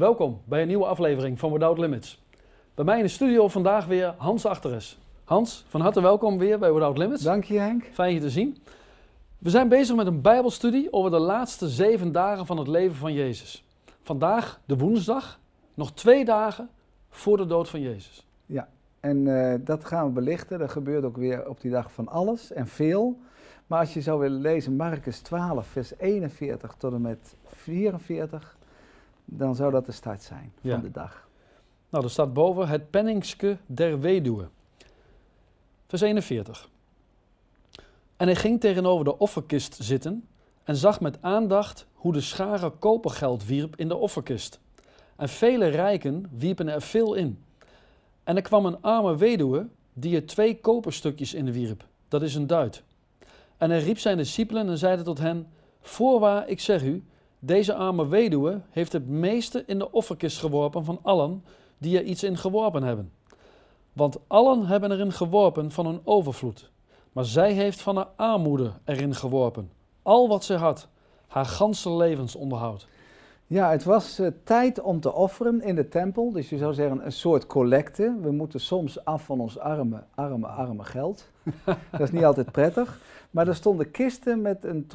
Welkom bij een nieuwe aflevering van Without Limits. Bij mij in de studio vandaag weer Hans Achteres. Hans, van harte welkom weer bij Without Limits. Dank je Henk. Fijn je te zien. We zijn bezig met een bijbelstudie over de laatste zeven dagen van het leven van Jezus. Vandaag de woensdag, nog twee dagen voor de dood van Jezus. Ja, en eh, dat gaan we belichten. Er gebeurt ook weer op die dag van alles en veel. Maar als je zou willen lezen Marcus 12, vers 41 tot en met 44, dan zou dat de start zijn van de dag. Nou, er staat boven het penningske der weduwe. Vers 41. En hij ging tegenover de offerkist zitten en zag met aandacht hoe de schare kopergeld wierp in de offerkist. En vele rijken wierpen er veel in. En er kwam een arme weduwe die er twee koperstukjes in wierp. Dat is een duit. En hij riep zijn discipelen en zeide tot hen: Voorwaar, ik zeg u, deze arme weduwe heeft het meeste in de offerkist geworpen van allen die er iets in geworpen hebben. Want allen hebben erin geworpen van hun overvloed. Maar zij heeft van haar armoede erin geworpen. Al wat zij had, haar ganse levensonderhoud. Ja, het was eh, tijd om te offeren in de tempel. Dus je zou zeggen een soort collecte. We moeten soms af van ons arme, arme, arme geld. dat is niet altijd prettig. Maar er stonden kisten met een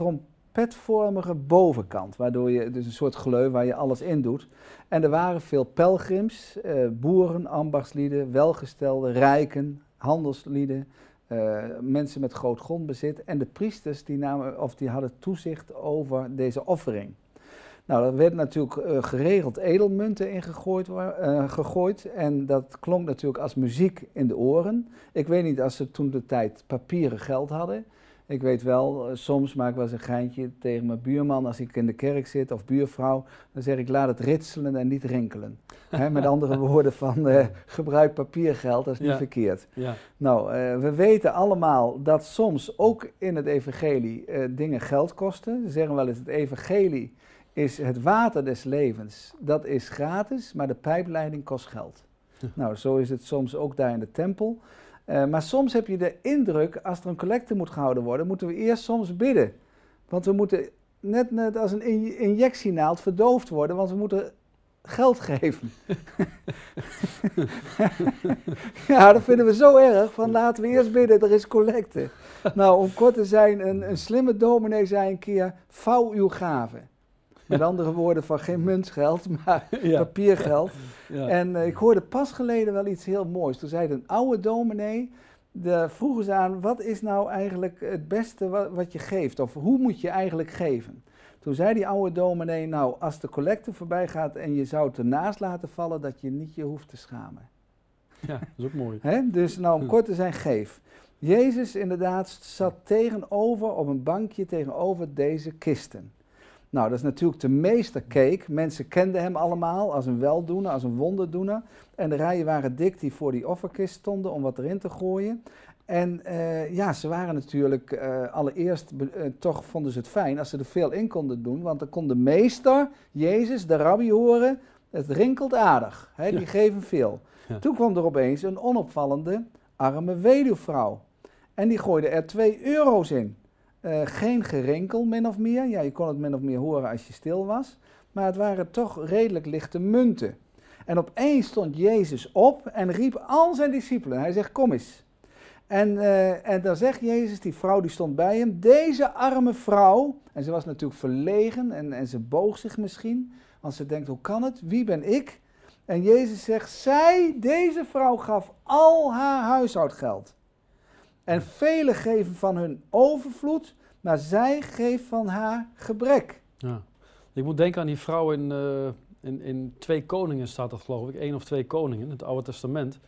trompetvormige bovenkant. Waardoor je, dus een soort geleu waar je alles in doet. En er waren veel pelgrims, eh, boeren, ambachtslieden, welgestelden, rijken, handelslieden. eh, mensen met groot grondbezit en de priesters die, namen, of die hadden toezicht over deze offering. Nou, er werden natuurlijk eh, geregeld edelmunten in gegooid, eh, gegooid. En dat klonk natuurlijk als muziek in de oren. Ik weet niet als ze toen de tijd papieren geld hadden. Ik weet wel, eh, soms maak ik wel eens een geintje tegen mijn buurman als ik in de kerk zit of buurvrouw. Dan zeg ik, laat het ritselen en niet rinkelen. Met andere woorden van, eh, gebruik papiergeld, dat is niet Ja. verkeerd. Ja, Nou, eh, we weten allemaal dat soms ook in het evangelie dingen geld kosten. Ze zeggen wel eens, het evangelie is het water des levens. Dat is gratis, maar de pijpleiding kost geld. Nou, zo is het soms ook daar in de tempel. Eh, maar soms heb je de indruk, als er een collecte moet gehouden worden, moeten we eerst soms bidden. Want we moeten net, net als een in- injectienaald verdoofd worden, want we moeten geld geven. ja, dat vinden we zo erg, van laten we eerst bidden, er is collecte. Nou, om kort te zijn, een, een slimme dominee zei een keer, vouw uw gaven. Met andere woorden, van geen muntgeld, maar ja, papiergeld. ja. En eh, ik hoorde pas geleden wel iets heel moois. Toen zei een oude dominee, de, vroegen ze aan, wat is nou eigenlijk het beste wat, wat je geeft? Of hoe moet je eigenlijk geven? Toen zei die oude dominee, nou, als de collecte voorbij gaat en je zou het ernaast laten vallen, dat je niet je hoeft te schamen. ja, dat is ook mooi. Dus nou, om kort te zijn, geef. Jezus inderdaad zat tegenover, op een bankje tegenover deze kisten. Nou, dat is natuurlijk de meestercake. Mensen kenden hem allemaal als een weldoener, als een wonderdoener. En de rijen waren dik die voor die offerkist stonden om wat erin te gooien. En eh, ja, ze waren natuurlijk eh, allereerst, eh, toch vonden ze het fijn als ze er veel in konden doen. Want dan kon de meester, Jezus, de rabbi horen, het rinkelt aardig. Hè, die Ja. geven veel. Ja. Toen kwam er opeens een onopvallende arme weduwvrouw. En die gooide er 2 euro's in. Eh, geen gerinkel, min of meer. Ja, je kon het min of meer horen als je stil was. Maar het waren toch redelijk lichte munten. En opeens stond Jezus op en riep al zijn discipelen. Hij zegt, kom eens. En, eh, en dan zegt Jezus, die vrouw die stond bij hem, deze arme vrouw, en ze was natuurlijk verlegen en, en ze boog zich misschien, want ze denkt, hoe kan het? Wie ben ik? En Jezus zegt, zij, deze vrouw gaf al haar huishoudgeld. En velen geven van hun overvloed, maar zij geeft van haar gebrek. Ja. Ik moet denken aan die vrouw in, eh, in, in Twee Koningen staat dat geloof ik. één of twee koningen, het Oude Testament.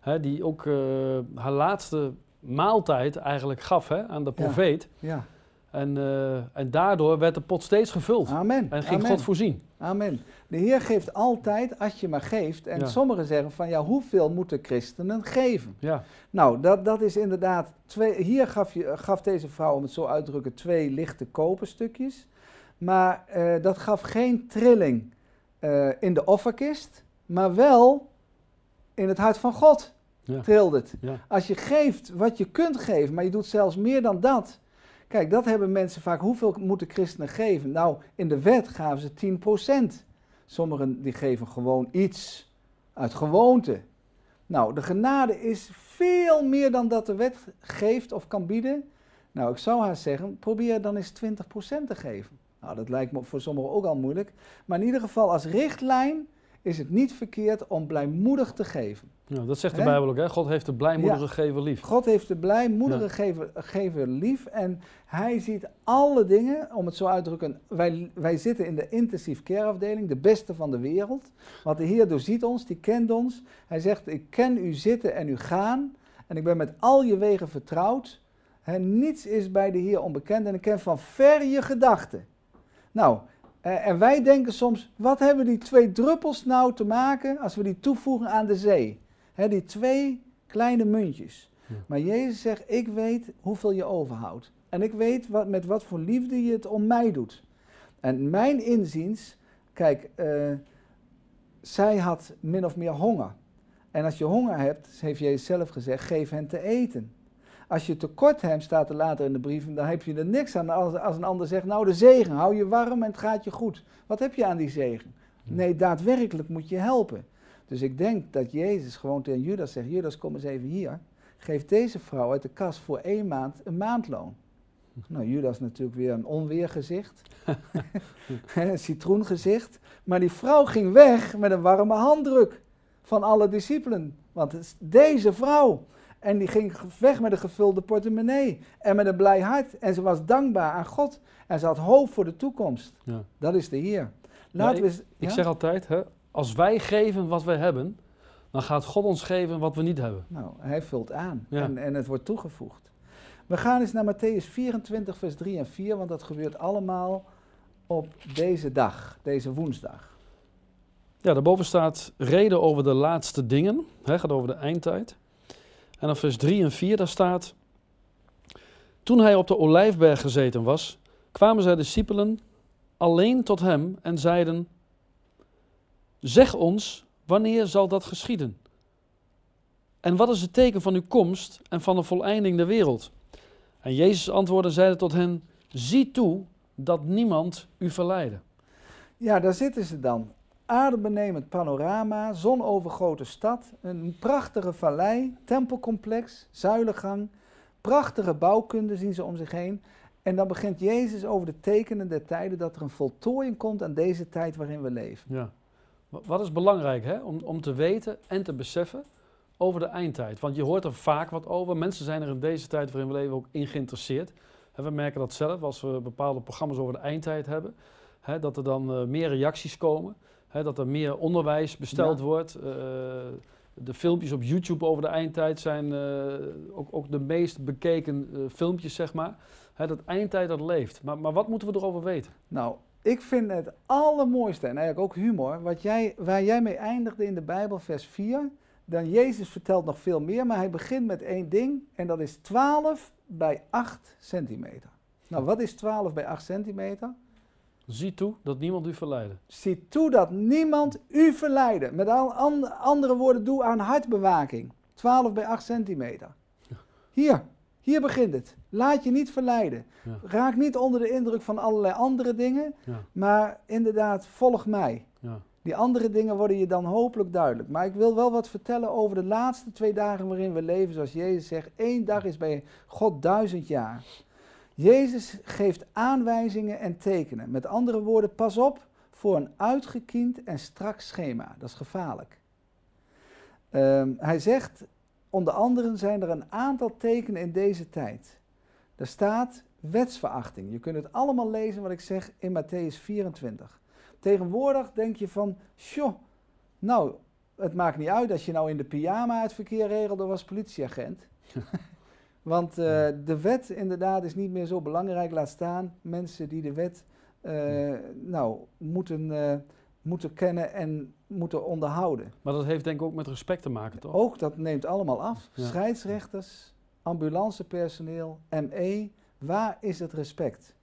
Hè, die ook eh, haar laatste maaltijd eigenlijk gaf hè, aan de Ja. profeet. Ja, En, eh, en daardoor werd de pot steeds gevuld. amen. En ging amen. God voorzien. Amen. De Heer geeft altijd als je maar geeft. En Ja. sommigen zeggen van ja, hoeveel moeten christenen geven? Ja, Nou, dat, dat is inderdaad. Twee, hier gaf, je, gaf deze vrouw, om het zo uit te drukken, twee lichte koperstukjes. Maar eh, dat gaf geen trilling eh, in de offerkist, maar wel in het hart van God Ja. trilde het. ja, Als je geeft wat je kunt geven, maar je doet zelfs meer dan dat. Kijk, dat hebben mensen vaak. Hoeveel moeten christenen geven? Nou, in de wet gaven ze 10%. Sommigen die geven gewoon iets uit gewoonte. Nou, de genade is veel meer dan dat de wet geeft of kan bieden. Nou, ik zou haar zeggen, probeer dan eens 20% te geven. Nou, dat lijkt me voor sommigen ook al moeilijk. Maar in ieder geval als richtlijn is het niet verkeerd om blijmoedig te geven. Ja, dat zegt de Bijbel ook, hè? God heeft de blijmoedige ja. gever lief. God heeft de blijmoedige ja. gever, gever lief en hij ziet alle dingen, om het zo uit te drukken, wij, wij zitten in de intensive care afdeling, de beste van de wereld. Want de Heer doorziet ons, die kent ons. Hij zegt, ik ken u zitten en u gaan en ik ben met al je wegen vertrouwd. He, niets is bij de Heer onbekend en ik ken van ver je gedachten. Nou, eh, en wij denken soms, wat hebben die twee druppels nou te maken als we die toevoegen aan de zee? die twee kleine muntjes. Maar Jezus zegt, ik weet hoeveel je overhoudt. En ik weet wat, met wat voor liefde je het om mij doet. En mijn inziens, kijk, uh, zij had min of meer honger. En als je honger hebt, heeft Jezus zelf gezegd, geef hen te eten. Als je tekort hebt, staat er later in de brief, dan heb je er niks aan als, als een ander zegt, nou de zegen, hou je warm en het gaat je goed. Wat heb je aan die zegen? Nee, daadwerkelijk moet je helpen. Dus ik denk dat Jezus gewoon tegen Judas zegt, Judas kom eens even hier. Geef deze vrouw uit de kas voor één maand een maandloon. Nou, Judas natuurlijk weer een onweergezicht. een citroengezicht. Maar die vrouw ging weg met een warme handdruk van alle discipelen. Want het is deze vrouw. En die ging weg met een gevulde portemonnee en met een blij hart. En ze was dankbaar aan God. En ze had hoop voor de toekomst. Ja. Dat is de Heer. Laten we, ik, ik zeg altijd, hè, als wij geven wat wij hebben, dan gaat God ons geven wat we niet hebben. Nou, hij vult aan en, en het wordt toegevoegd. We gaan eens naar Matthäus 24, vers 3 en 4, want dat gebeurt allemaal op deze dag, deze woensdag. Ja, daarboven staat reden over de laatste dingen, hè, gaat over de eindtijd. En op vers 3 en 4 daar staat, toen hij op de olijfberg gezeten was, kwamen zijn discipelen alleen tot hem en zeiden, zeg ons, wanneer zal dat geschieden? En wat is het teken van uw komst en van de voleinding der wereld? En Jezus antwoordde en zeide tot hen, zie toe dat niemand u verleiden. Ja, daar zitten ze dan aardebenemend panorama, zonovergrote stad, een prachtige vallei, tempelcomplex, zuilengang, prachtige bouwkunde zien ze om zich heen. En dan begint Jezus over de tekenen der tijden dat er een voltooiing komt aan deze tijd waarin we leven. Ja. Wat is belangrijk hè? Om, om te weten en te beseffen over de eindtijd? Want je hoort er vaak wat over. Mensen zijn er in deze tijd waarin we leven ook in geïnteresseerd. we merken dat zelf als we bepaalde programma's over de eindtijd hebben. Hè, dat er dan uh, meer reacties komen dat er meer onderwijs besteld wordt. Uh, de filmpjes op YouTube over de eindtijd zijn uh, ook, ook, de meest bekeken uh, filmpjes, zeg maar. dat eindtijd dat leeft. Maar, maar wat moeten we erover weten? Nou, ik vind het allermooiste, en eigenlijk ook humor, wat jij, waar jij mee eindigde in de Bijbel, vers 4. Dan Jezus vertelt nog veel meer, maar hij begint met één ding, en dat is 12 bij 8 centimeter. Nou, wat is 12 bij 8 centimeter? Zie toe dat niemand u verleidde. Zie toe dat niemand u verleidde. Met al andere woorden, doe aan hartbewaking. 12 bij 8 centimeter. Hier, hier begint het. Laat je niet verleiden. Raak niet onder de indruk van allerlei andere dingen, ja. maar inderdaad, volg mij. Ja. Die andere dingen worden je dan hopelijk duidelijk. Maar ik wil wel wat vertellen over de laatste twee dagen waarin we leven. Zoals Jezus zegt, één dag is bij God duizend jaar. Jezus geeft aanwijzingen en tekenen. Met andere woorden, pas op voor een uitgekiend en strak schema. Dat is gevaarlijk. Um, hij zegt, onder andere zijn er een aantal tekenen in deze tijd. Er staat wetsverachting. Je kunt het allemaal lezen wat ik zeg in Matthäus 24. Tegenwoordig denk je van, nou, het maakt niet uit als je nou in de pyjama het verkeer regelde als politieagent. Want uh, de wet inderdaad is niet meer zo belangrijk. Laat staan mensen die de wet uh, nou, moeten, uh, moeten kennen en moeten onderhouden. Maar dat heeft denk ik ook met respect te maken, toch? Ook, dat neemt allemaal af. Ja. Scheidsrechters, ambulancepersoneel, ME, waar is het respect?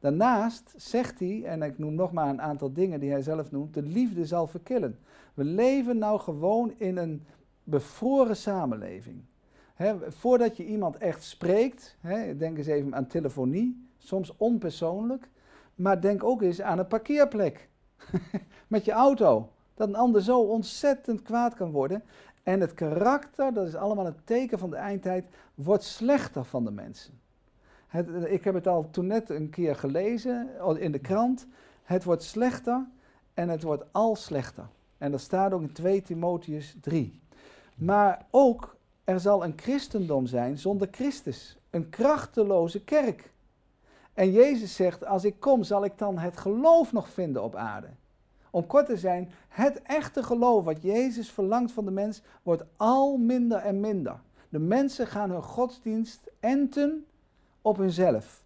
Daarnaast zegt hij, en ik noem nog maar een aantal dingen die hij zelf noemt, de liefde zal verkillen. We leven nou gewoon in een bevroren samenleving voordat je iemand echt spreekt, denk eens even aan telefonie, soms onpersoonlijk, maar denk ook eens aan een parkeerplek. met je auto. Dat een ander zo ontzettend kwaad kan worden. En het karakter, dat is allemaal een teken van de eindtijd, wordt slechter van de mensen. Ik heb het al toen net een keer gelezen in de krant. Het wordt slechter en het wordt al slechter. En dat staat ook in 2 Timotheus 3. Maar ook, er zal een christendom zijn zonder Christus. Een krachteloze kerk. En Jezus zegt, als ik kom, zal ik dan het geloof nog vinden op aarde. Om kort te zijn, het echte geloof wat Jezus verlangt van de mens, wordt al minder en minder. De mensen gaan hun godsdienst enten op hunzelf.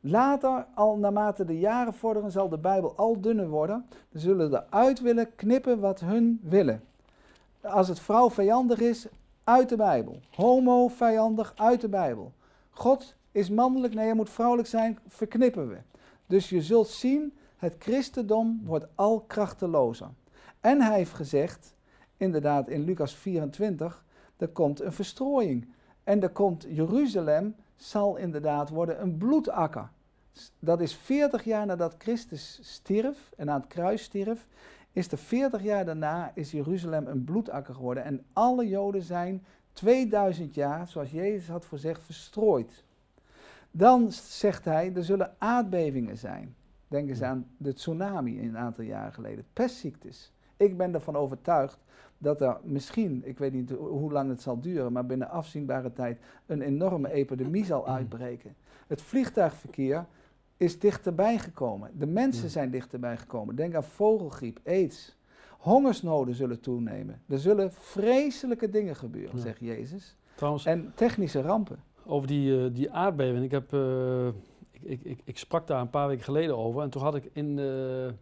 Later, al naarmate de jaren vorderen, zal de Bijbel al dunner worden. Dan zullen ze eruit willen knippen wat hun willen. Als het vrouw vijandig is, uit de Bijbel. Homo vijandig, uit de Bijbel. God is mannelijk, nee, hij moet vrouwelijk zijn, verknippen we. Dus je zult zien, het christendom wordt al krachtelozer. En hij heeft gezegd, inderdaad in Lucas 24, er komt een verstrooiing. En er komt Jeruzalem, zal inderdaad worden een bloedakker. Dat is 40 jaar nadat Christus stierf en aan het kruis stierf, is er 40 jaar daarna is Jeruzalem een bloedakker geworden. En alle Joden zijn 2000 jaar, zoals Jezus had voorzegd, verstrooid. Dan zegt hij, er zullen aardbevingen zijn. Denk eens aan de tsunami een aantal jaren geleden. Pestziektes. Ik ben ervan overtuigd dat er misschien, ik weet niet hoe lang het zal duren, maar binnen afzienbare tijd een enorme epidemie zal uitbreken. Het vliegtuigverkeer is dichterbij gekomen. De mensen zijn dichterbij gekomen. Denk aan vogelgriep, aids. Hongersnoden zullen toenemen. Er zullen vreselijke dingen gebeuren, zegt Jezus. Trouwens, en technische rampen. Over die, uh, die aardbeving. Ik, heb, uh, ik, ik, ik, ik, sprak daar een paar weken geleden over. En toen had ik in de,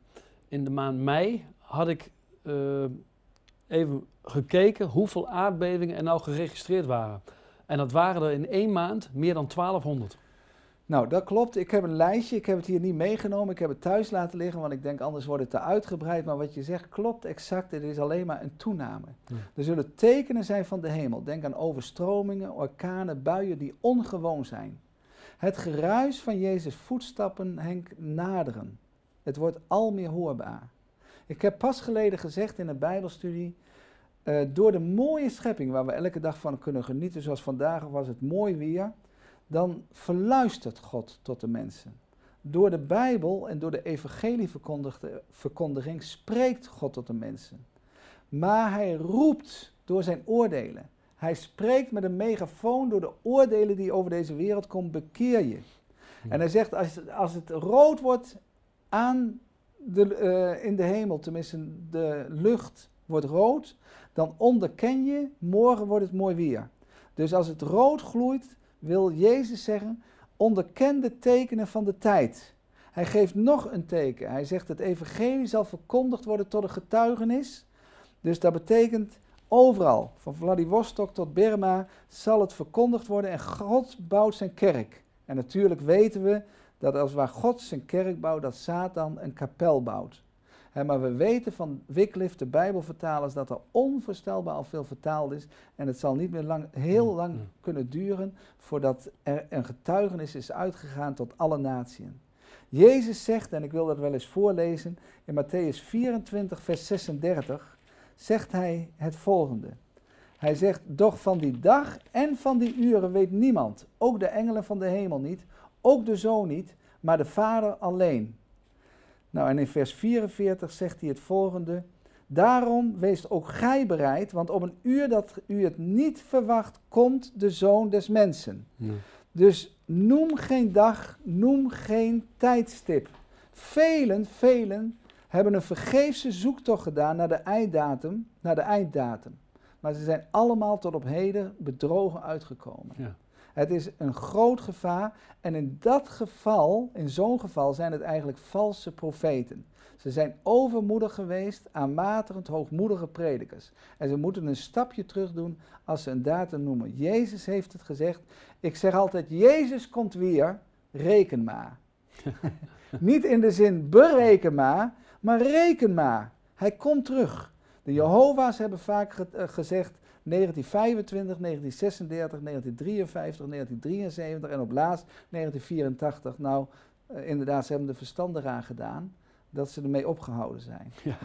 in de maand mei had ik uh, even gekeken hoeveel aardbevingen er nou geregistreerd waren. En dat waren er in één maand meer dan 1200. Nou, dat klopt. Ik heb een lijstje. Ik heb het hier niet meegenomen. Ik heb het thuis laten liggen, want ik denk anders wordt het te uitgebreid. Maar wat je zegt klopt exact. Het is alleen maar een toename. Er zullen tekenen zijn van de hemel. Denk aan overstromingen, orkanen, buien die ongewoon zijn. Het geruis van Jezus' voetstappen henk naderen. Het wordt al meer hoorbaar. Ik heb pas geleden gezegd in een Bijbelstudie. Uh, door de mooie schepping waar we elke dag van kunnen genieten, zoals vandaag was het mooi weer dan verluistert God tot de mensen. Door de Bijbel en door de evangelieverkondiging spreekt God tot de mensen. Maar hij roept door zijn oordelen. Hij spreekt met een megafoon door de oordelen die over deze wereld komen, bekeer je. En hij zegt, als, als het rood wordt aan de, uh, in de hemel, tenminste de lucht wordt rood, dan onderken je, morgen wordt het mooi weer. Dus als het rood gloeit, wil Jezus zeggen, onderken de tekenen van de tijd. Hij geeft nog een teken. Hij zegt het evangelie zal verkondigd worden tot een getuigenis. Dus dat betekent overal, van Vladivostok tot Burma, zal het verkondigd worden en God bouwt zijn kerk. En natuurlijk weten we dat als waar God zijn kerk bouwt, dat Satan een kapel bouwt maar we weten van Wycliffe, de Bijbelvertalers, dat er onvoorstelbaar al veel vertaald is. En het zal niet meer lang, heel mm, lang mm. kunnen duren voordat er een getuigenis is uitgegaan tot alle naties. Jezus zegt, en ik wil dat wel eens voorlezen, in Matthäus 24, vers 36, zegt hij het volgende. Hij zegt, doch van die dag en van die uren weet niemand, ook de engelen van de hemel niet, ook de zoon niet, maar de Vader alleen. Nou, en in vers 44 zegt hij het volgende. Daarom wees ook gij bereid, want op een uur dat u het niet verwacht, komt de zoon des mensen. Dus noem geen dag, noem geen tijdstip. Velen, velen hebben een vergeefse zoektocht gedaan naar de einddatum, naar de einddatum. Maar ze zijn allemaal tot op heden bedrogen uitgekomen. Ja. Het is een groot gevaar en in dat geval, in zo'n geval, zijn het eigenlijk valse profeten. Ze zijn overmoedig geweest, aanmatigend hoogmoedige predikers. En ze moeten een stapje terug doen als ze een datum noemen. Jezus heeft het gezegd. Ik zeg altijd, Jezus komt weer, reken maar. Niet in de zin bereken maar, maar reken maar. Hij komt terug. De Jehovah's hebben vaak eh, gezegd, 1925, 1936, 1953, 1973 en op laatst 1984. Nou, uh, inderdaad, ze hebben de verstandig aan gedaan. dat ze ermee opgehouden zijn. Ja.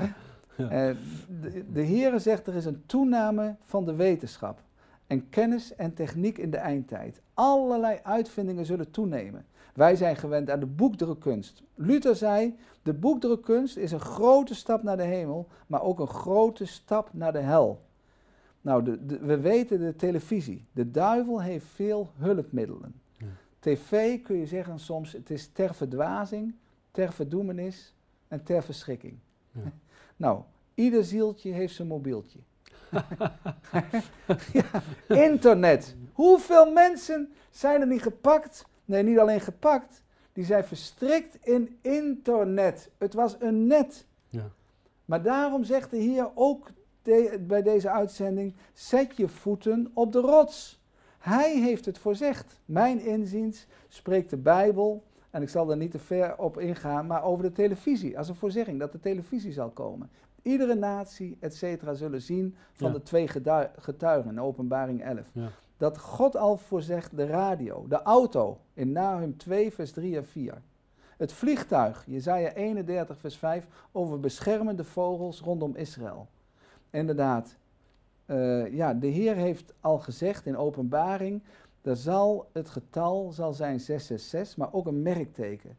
Ja. Eh, de, de Heere zegt er is een toename van de wetenschap en kennis en techniek in de eindtijd. Allerlei uitvindingen zullen toenemen. Wij zijn gewend aan de boekdrukkunst. Luther zei, de boekdrukkunst is een grote stap naar de hemel, maar ook een grote stap naar de hel. Nou, de, de- we weten de televisie. De duivel heeft veel hulpmiddelen. Ja. TV kun je zeggen soms, het is ter verdwazing, ter verdoemenis en ter verschrikking. Ja. Nou, ieder zieltje heeft zijn mobieltje. ja, internet. Hoeveel mensen zijn er niet gepakt? Nee, niet alleen gepakt. Die zijn verstrikt in internet. Het was een net. Ja. Maar daarom zegt de Heer ook de- bij deze uitzending: zet je voeten op de rots. Hij heeft het voorzegd. Mijn inziens spreekt de Bijbel, en ik zal er niet te ver op ingaan, maar over de televisie. Als een voorzegging dat de televisie zal komen. Iedere natie, et cetera, zullen zien van Ja. de twee getuigen in Openbaring 11. Ja. Dat God al voorzegt de radio, de auto, in Nahum 2, vers 3 en 4. Het vliegtuig, Jezaja 31, vers 5, over beschermende vogels rondom Israël. Inderdaad, eh, ja, de Heer heeft al gezegd in openbaring, er zal het getal zal zijn 666, maar ook een merkteken.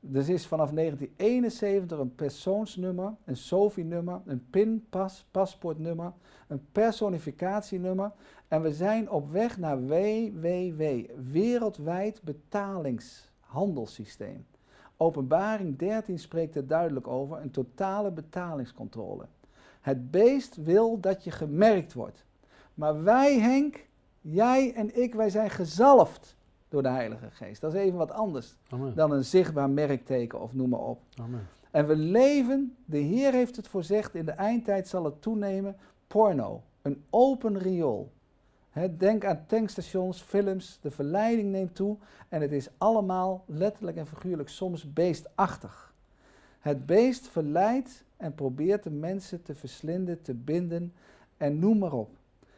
Dus is vanaf 1971 een persoonsnummer, een SOFI-nummer, een pinpas, paspoortnummer, een personificatienummer. En we zijn op weg naar WWW, wereldwijd betalingshandelssysteem. Openbaring 13 spreekt er duidelijk over, een totale betalingscontrole. Het beest wil dat je gemerkt wordt. Maar wij, Henk, jij en ik, wij zijn gezalfd door de Heilige Geest. Dat is even wat anders Amen. dan een zichtbaar merkteken of noem maar op. Amen. En we leven, de Heer heeft het voorzegd, in de eindtijd zal het toenemen, porno, een open riool. Denk aan tankstations, films, de verleiding neemt toe en het is allemaal letterlijk en figuurlijk soms beestachtig. Het beest verleidt en probeert de mensen te verslinden, te binden en noem maar op.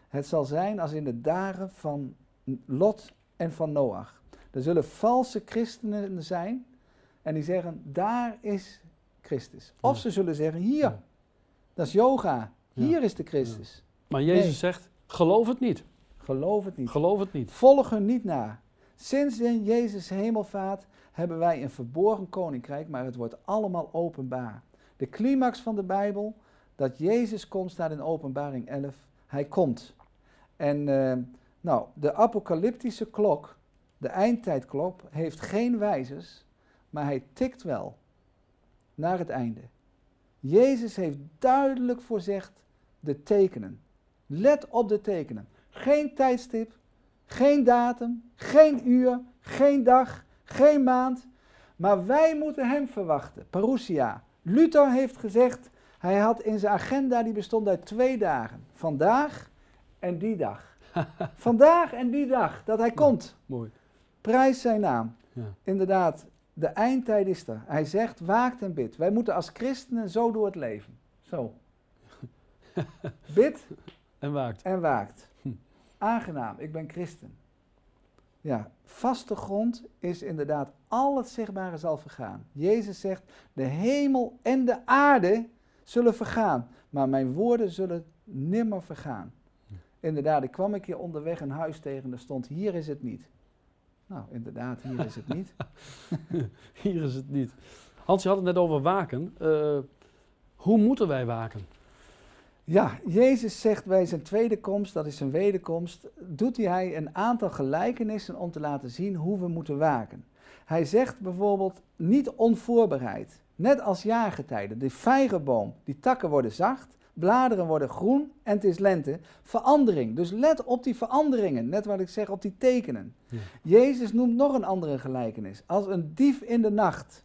Het zal zijn als in de dagen van Lot en van Noach. Er zullen valse christenen zijn en die zeggen, daar is Christus. Of Ja. ze zullen zeggen, hier, Ja. dat is yoga, Ja. hier is de Christus. Maar Jezus Nee. zegt, geloof het niet. Geloof het niet. Geloof het niet. Volg hun niet na. Sinds in Jezus hemelvaart hebben wij een verborgen koninkrijk, maar het wordt allemaal openbaar. De climax van de Bijbel, dat Jezus komt, staat in openbaring 11. Hij komt. En eh, nou, de apocalyptische klok, de eindtijdklok, heeft geen wijzers, maar hij tikt wel naar het einde. Jezus heeft duidelijk voorzegd de tekenen. Let op de tekenen. Geen tijdstip, geen datum, geen uur, geen dag, geen maand. Maar wij moeten hem verwachten. Parousia. Luther heeft gezegd, hij had in zijn agenda, die bestond uit twee dagen. Vandaag en die dag. Vandaag en die dag, dat hij komt. Mooi. Prijs zijn naam. Ja. Inderdaad, de eindtijd is er. Hij zegt, waakt en bid. Wij moeten als christenen zo door het leven. Zo. Bid En waakt. en waakt. Hm. Aangenaam, ik ben christen. Ja, vaste grond is inderdaad al het zichtbare zal vergaan. Jezus zegt, de hemel en de aarde zullen vergaan, maar mijn woorden zullen nimmer vergaan. Inderdaad, ik kwam een keer onderweg een huis tegen, er stond, hier is het niet. Nou, inderdaad, hier is het niet. Hier is het niet. Hans, je had het net over waken. Eh, hoe moeten wij waken? Ja, Jezus zegt bij zijn tweede komst, dat is zijn wederkomst, doet hij een aantal gelijkenissen om te laten zien hoe we moeten waken. Hij zegt bijvoorbeeld niet onvoorbereid, net als jaargetijden. De vijgenboom, die takken worden zacht, bladeren worden groen en het is lente. Verandering, dus let op die veranderingen, net wat ik zeg, op die tekenen. Ja. Jezus noemt nog een andere gelijkenis, als een dief in de nacht.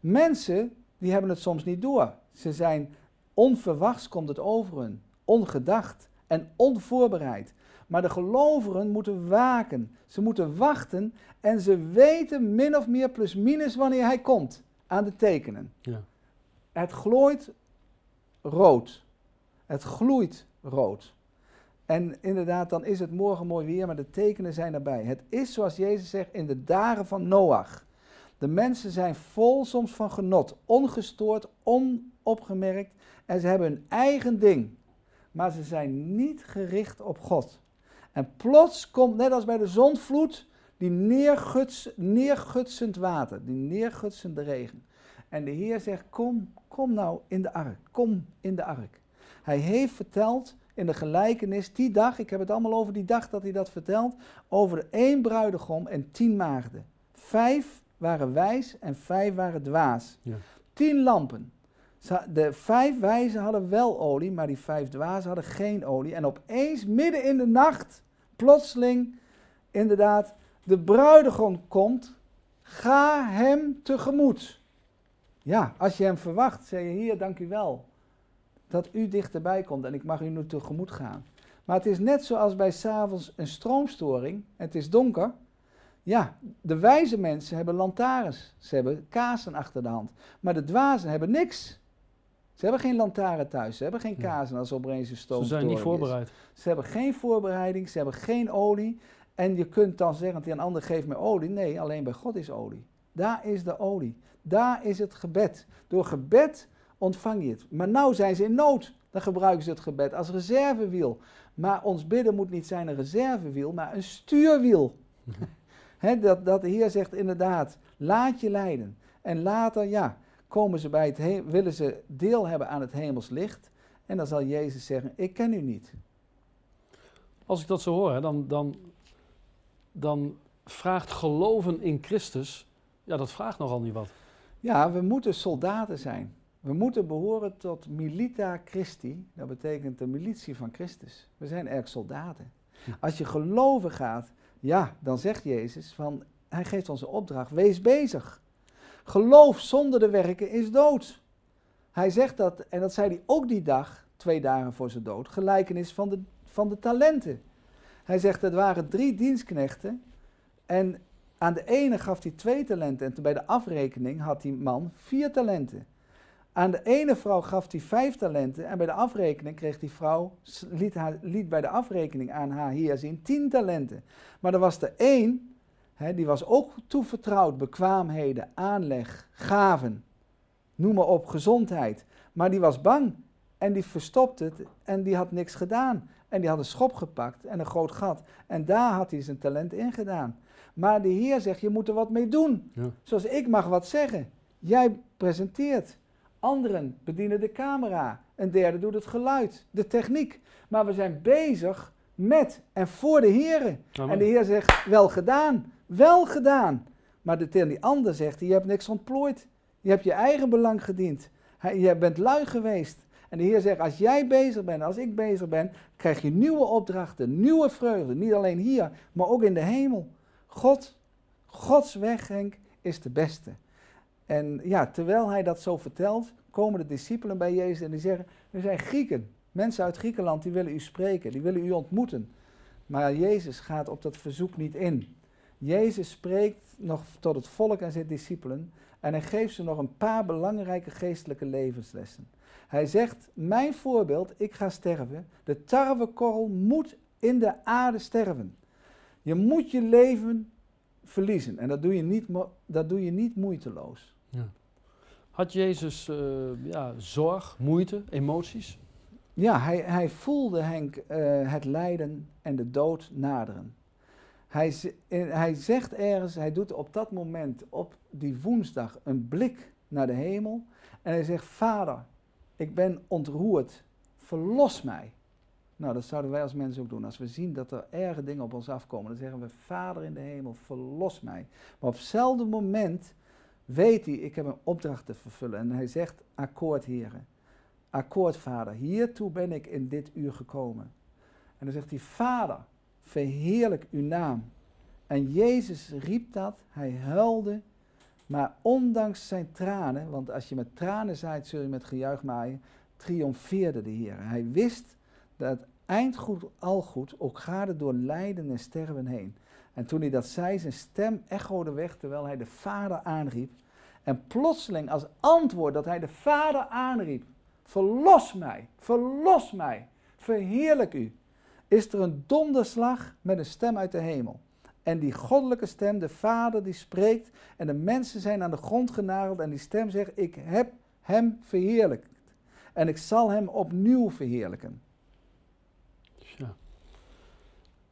Mensen, die hebben het soms niet door. Ze zijn onverwachts komt het over hun, ongedacht en onvoorbereid. Maar de gelovigen moeten waken, ze moeten wachten en ze weten min of meer plus minus wanneer hij komt aan de tekenen. Ja. Het glooit rood. Het gloeit rood. En inderdaad, dan is het morgen mooi weer, maar de tekenen zijn erbij. Het is zoals Jezus zegt in de dagen van Noach. De mensen zijn vol soms van genot, ongestoord, onopgemerkt en ze hebben hun eigen ding. Maar ze zijn niet gericht op God. En plots komt, net als bij de zonvloed, die neerguts, neergutsend water, die neergutsende regen. En de Heer zegt, kom, kom nou in de ark, kom in de ark. Hij heeft verteld in de gelijkenis, die dag, ik heb het allemaal over die dag dat hij dat vertelt, over één bruidegom en tien maagden. Vijf waren wijs en vijf waren dwaas. Ja. Tien lampen. De vijf wijzen hadden wel olie, maar die vijf dwazen hadden geen olie. En opeens, midden in de nacht, plotseling, inderdaad, de bruidegom komt, ga hem tegemoet. Ja, als je hem verwacht, zeg je hier, dank u wel dat u dichterbij komt en ik mag u nu tegemoet gaan. Maar het is net zoals bij s'avonds een stroomstoring, het is donker. Ja, de wijze mensen hebben lantaarns, ze hebben kaarsen achter de hand. Maar de dwazen hebben niks. Ze hebben geen lantaarn thuis, ze hebben geen kaarsen als er opeens een stroomstoring Ze zijn niet voorbereid. Ze hebben geen voorbereiding, ze hebben geen olie. En je kunt dan zeggen tegen een ander, geef me olie. Nee, alleen bij God is olie. Daar is de olie. Daar is het gebed. Door gebed ontvang je het. Maar nou zijn ze in nood. Dan gebruiken ze het gebed als reservewiel. Maar ons bidden moet niet zijn een reservewiel, maar een stuurwiel. dat, dat de Heer zegt inderdaad, laat je leiden. En later, ja, komen ze bij het willen ze deel hebben aan het hemels licht. En dan zal Jezus zeggen, ik ken u niet. Als ik dat zo hoor, dan, dan, dan vraagt geloven in Christus, ja, dat vraagt nogal niet wat. Ja, we moeten soldaten zijn. We moeten behoren tot milita Christi, dat betekent de militie van Christus. We zijn erg soldaten. Als je geloven gaat, ja, dan zegt Jezus van, hij geeft ons een opdracht, wees bezig. Geloof zonder de werken is dood. Hij zegt dat, en dat zei hij ook die dag, twee dagen voor zijn dood, gelijkenis van de, van de talenten. Hij zegt, het waren drie dienstknechten en aan de ene gaf hij twee talenten en bij de afrekening had die man vier talenten. Aan de ene vrouw gaf hij vijf talenten en bij de afrekening kreeg die vrouw, liet, haar, liet bij de afrekening aan haar hier zien tien talenten. Maar er was er één, die was ook toevertrouwd bekwaamheden, aanleg, gaven, noem maar op, gezondheid. Maar die was bang en die verstopte het en die had niks gedaan. En die had een schop gepakt en een groot gat. En daar had hij zijn talent in gedaan. Maar de Heer zegt, je moet er wat mee doen. Ja. Zoals ik mag wat zeggen. Jij presenteert. Anderen bedienen de camera. Een derde doet het geluid, de techniek. Maar we zijn bezig met en voor de Heer. En de Heer zegt, wel gedaan, wel gedaan. Maar de tegen die ander zegt, je hebt niks ontplooid. Je hebt je eigen belang gediend. Je bent lui geweest. En de Heer zegt, als jij bezig bent, als ik bezig ben, krijg je nieuwe opdrachten, nieuwe vreugde. Niet alleen hier, maar ook in de hemel. God, Gods weg, Henk, is de beste. En ja, terwijl hij dat zo vertelt, komen de discipelen bij Jezus en die zeggen, er zijn Grieken, mensen uit Griekenland, die willen u spreken, die willen u ontmoeten. Maar Jezus gaat op dat verzoek niet in. Jezus spreekt nog tot het volk en zijn discipelen en hij geeft ze nog een paar belangrijke geestelijke levenslessen. Hij zegt, mijn voorbeeld, ik ga sterven, de tarwekorrel moet in de aarde sterven. Je moet je leven verliezen en dat doe je niet, dat doe je niet moeiteloos. Ja. Had Jezus uh, ja, zorg, moeite, emoties? Ja, hij, hij voelde Henk uh, het lijden en de dood naderen. Hij, hij zegt ergens, hij doet op dat moment, op die woensdag, een blik naar de hemel. En hij zegt, Vader, ik ben ontroerd, verlos mij. Nou, dat zouden wij als mensen ook doen. Als we zien dat er erge dingen op ons afkomen, dan zeggen we, Vader in de hemel, verlos mij. Maar op hetzelfde moment weet hij, ik heb een opdracht te vervullen. En hij zegt, akkoord heren, akkoord vader, hiertoe ben ik in dit uur gekomen. En dan zegt hij, vader, verheerlijk uw naam. En Jezus riep dat, hij huilde, maar ondanks zijn tranen, want als je met tranen zaait, zul je met gejuich maaien, triomfeerde de Heer. Hij wist dat eindgoed al goed, ook gade door lijden en sterven heen. En toen hij dat zei, zijn stem echode weg terwijl hij de vader aanriep. En plotseling als antwoord dat hij de vader aanriep, verlos mij, verlos mij, verheerlijk u, is er een donderslag met een stem uit de hemel. En die goddelijke stem, de Vader die spreekt en de mensen zijn aan de grond genageld en die stem zegt, ik heb hem verheerlijkt en ik zal hem opnieuw verheerlijken.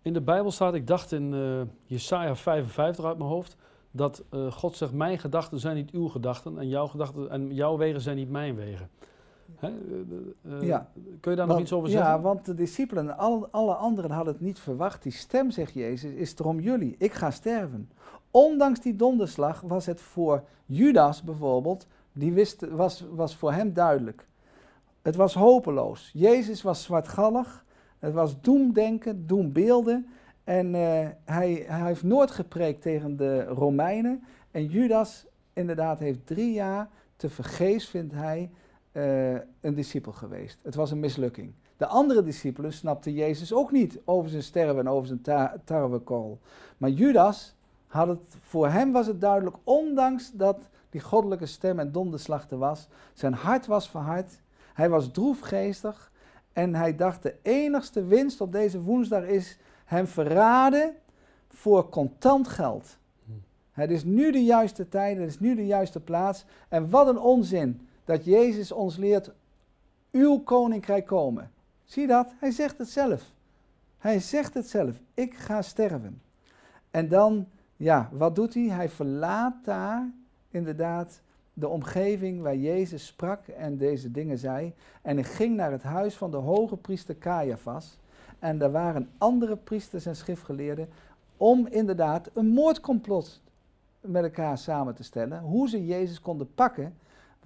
In de Bijbel staat, ik dacht in uh, Jesaja 55 uit mijn hoofd, dat uh, God zegt, mijn gedachten zijn niet uw gedachten en jouw gedachten en jouw wegen zijn niet mijn wegen. Hè? Uh, ja. Kun je daar want, nog iets over zeggen? Ja, want de discipelen en alle, alle anderen hadden het niet verwacht. Die stem, zegt Jezus, is er om jullie. Ik ga sterven. Ondanks die donderslag was het voor Judas bijvoorbeeld, die wist, was, was voor hem duidelijk. Het was hopeloos. Jezus was zwartgallig. Het was doemdenken, doembeelden. En uh, hij, hij heeft nooit gepreekt tegen de Romeinen. En Judas, inderdaad, heeft drie jaar te vergeefs, vindt hij, uh, een discipel geweest. Het was een mislukking. De andere discipelen snapten Jezus ook niet over zijn sterven en over zijn ta tarwekool. Maar Judas had het, voor hem was het duidelijk, ondanks dat die goddelijke stem en donderslag er was, zijn hart was verhard, hij was droefgeestig en hij dacht de enigste winst op deze woensdag is hem verraden voor contant geld. Het is nu de juiste tijd, het is nu de juiste plaats. En wat een onzin dat Jezus ons leert, uw koninkrijk komen. Zie dat? Hij zegt het zelf. Hij zegt het zelf, ik ga sterven. En dan, ja, wat doet hij? Hij verlaat daar inderdaad de omgeving waar Jezus sprak en deze dingen zei. En hij ging naar het huis van de hoge priester Caiaphas. En daar waren andere priesters en schriftgeleerden om inderdaad een moordcomplot met elkaar samen te stellen. Hoe ze Jezus konden pakken,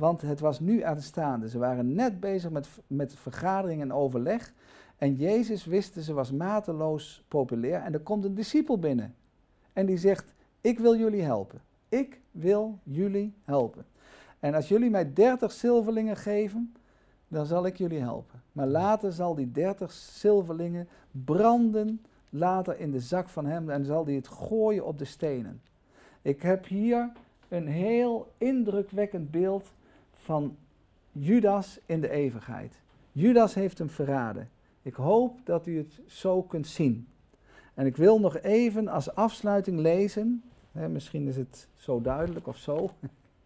want het was nu aanstaande. Ze waren net bezig met, met vergadering en overleg. En Jezus wisten ze was mateloos populair. En er komt een discipel binnen. En die zegt, ik wil jullie helpen. Ik wil jullie helpen. En als jullie mij dertig zilverlingen geven, dan zal ik jullie helpen. Maar later zal die dertig zilverlingen branden, later in de zak van hem, en zal hij het gooien op de stenen. Ik heb hier een heel indrukwekkend beeld van Judas in de eeuwigheid. Judas heeft hem verraden. Ik hoop dat u het zo kunt zien. En ik wil nog even als afsluiting lezen. Hè, misschien is het zo duidelijk of zo.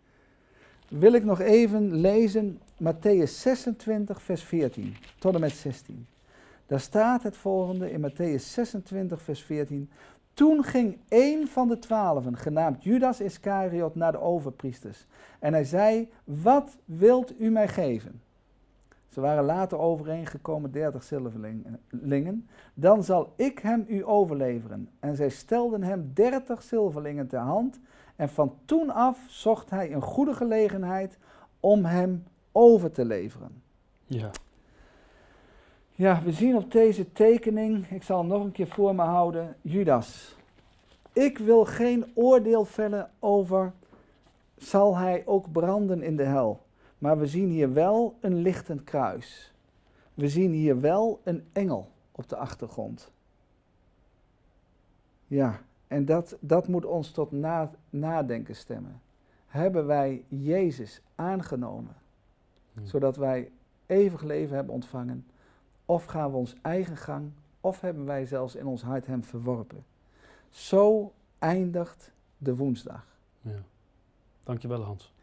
wil ik nog even lezen Matthäus 26, vers 14 tot en met 16. Daar staat het volgende in Matthäus 26, vers 14. Toen ging een van de twaalfen, genaamd Judas Iscariot, naar de overpriesters. En hij zei, wat wilt u mij geven? Ze waren later overeengekomen, dertig zilverlingen. Dan zal ik hem u overleveren. En zij stelden hem dertig zilverlingen ter hand. En van toen af zocht hij een goede gelegenheid om hem over te leveren. Ja. Ja, we zien op deze tekening, ik zal hem nog een keer voor me houden, Judas. Ik wil geen oordeel vellen over, zal hij ook branden in de hel. Maar we zien hier wel een lichtend kruis. We zien hier wel een engel op de achtergrond. Ja, en dat, dat moet ons tot na, nadenken stemmen. Hebben wij Jezus aangenomen, Hmm. zodat wij eeuwig leven hebben ontvangen? Of gaan we ons eigen gang, of hebben wij zelfs in ons hart Hem verworpen? Zo eindigt de woensdag. ja. Dankjewel Hans.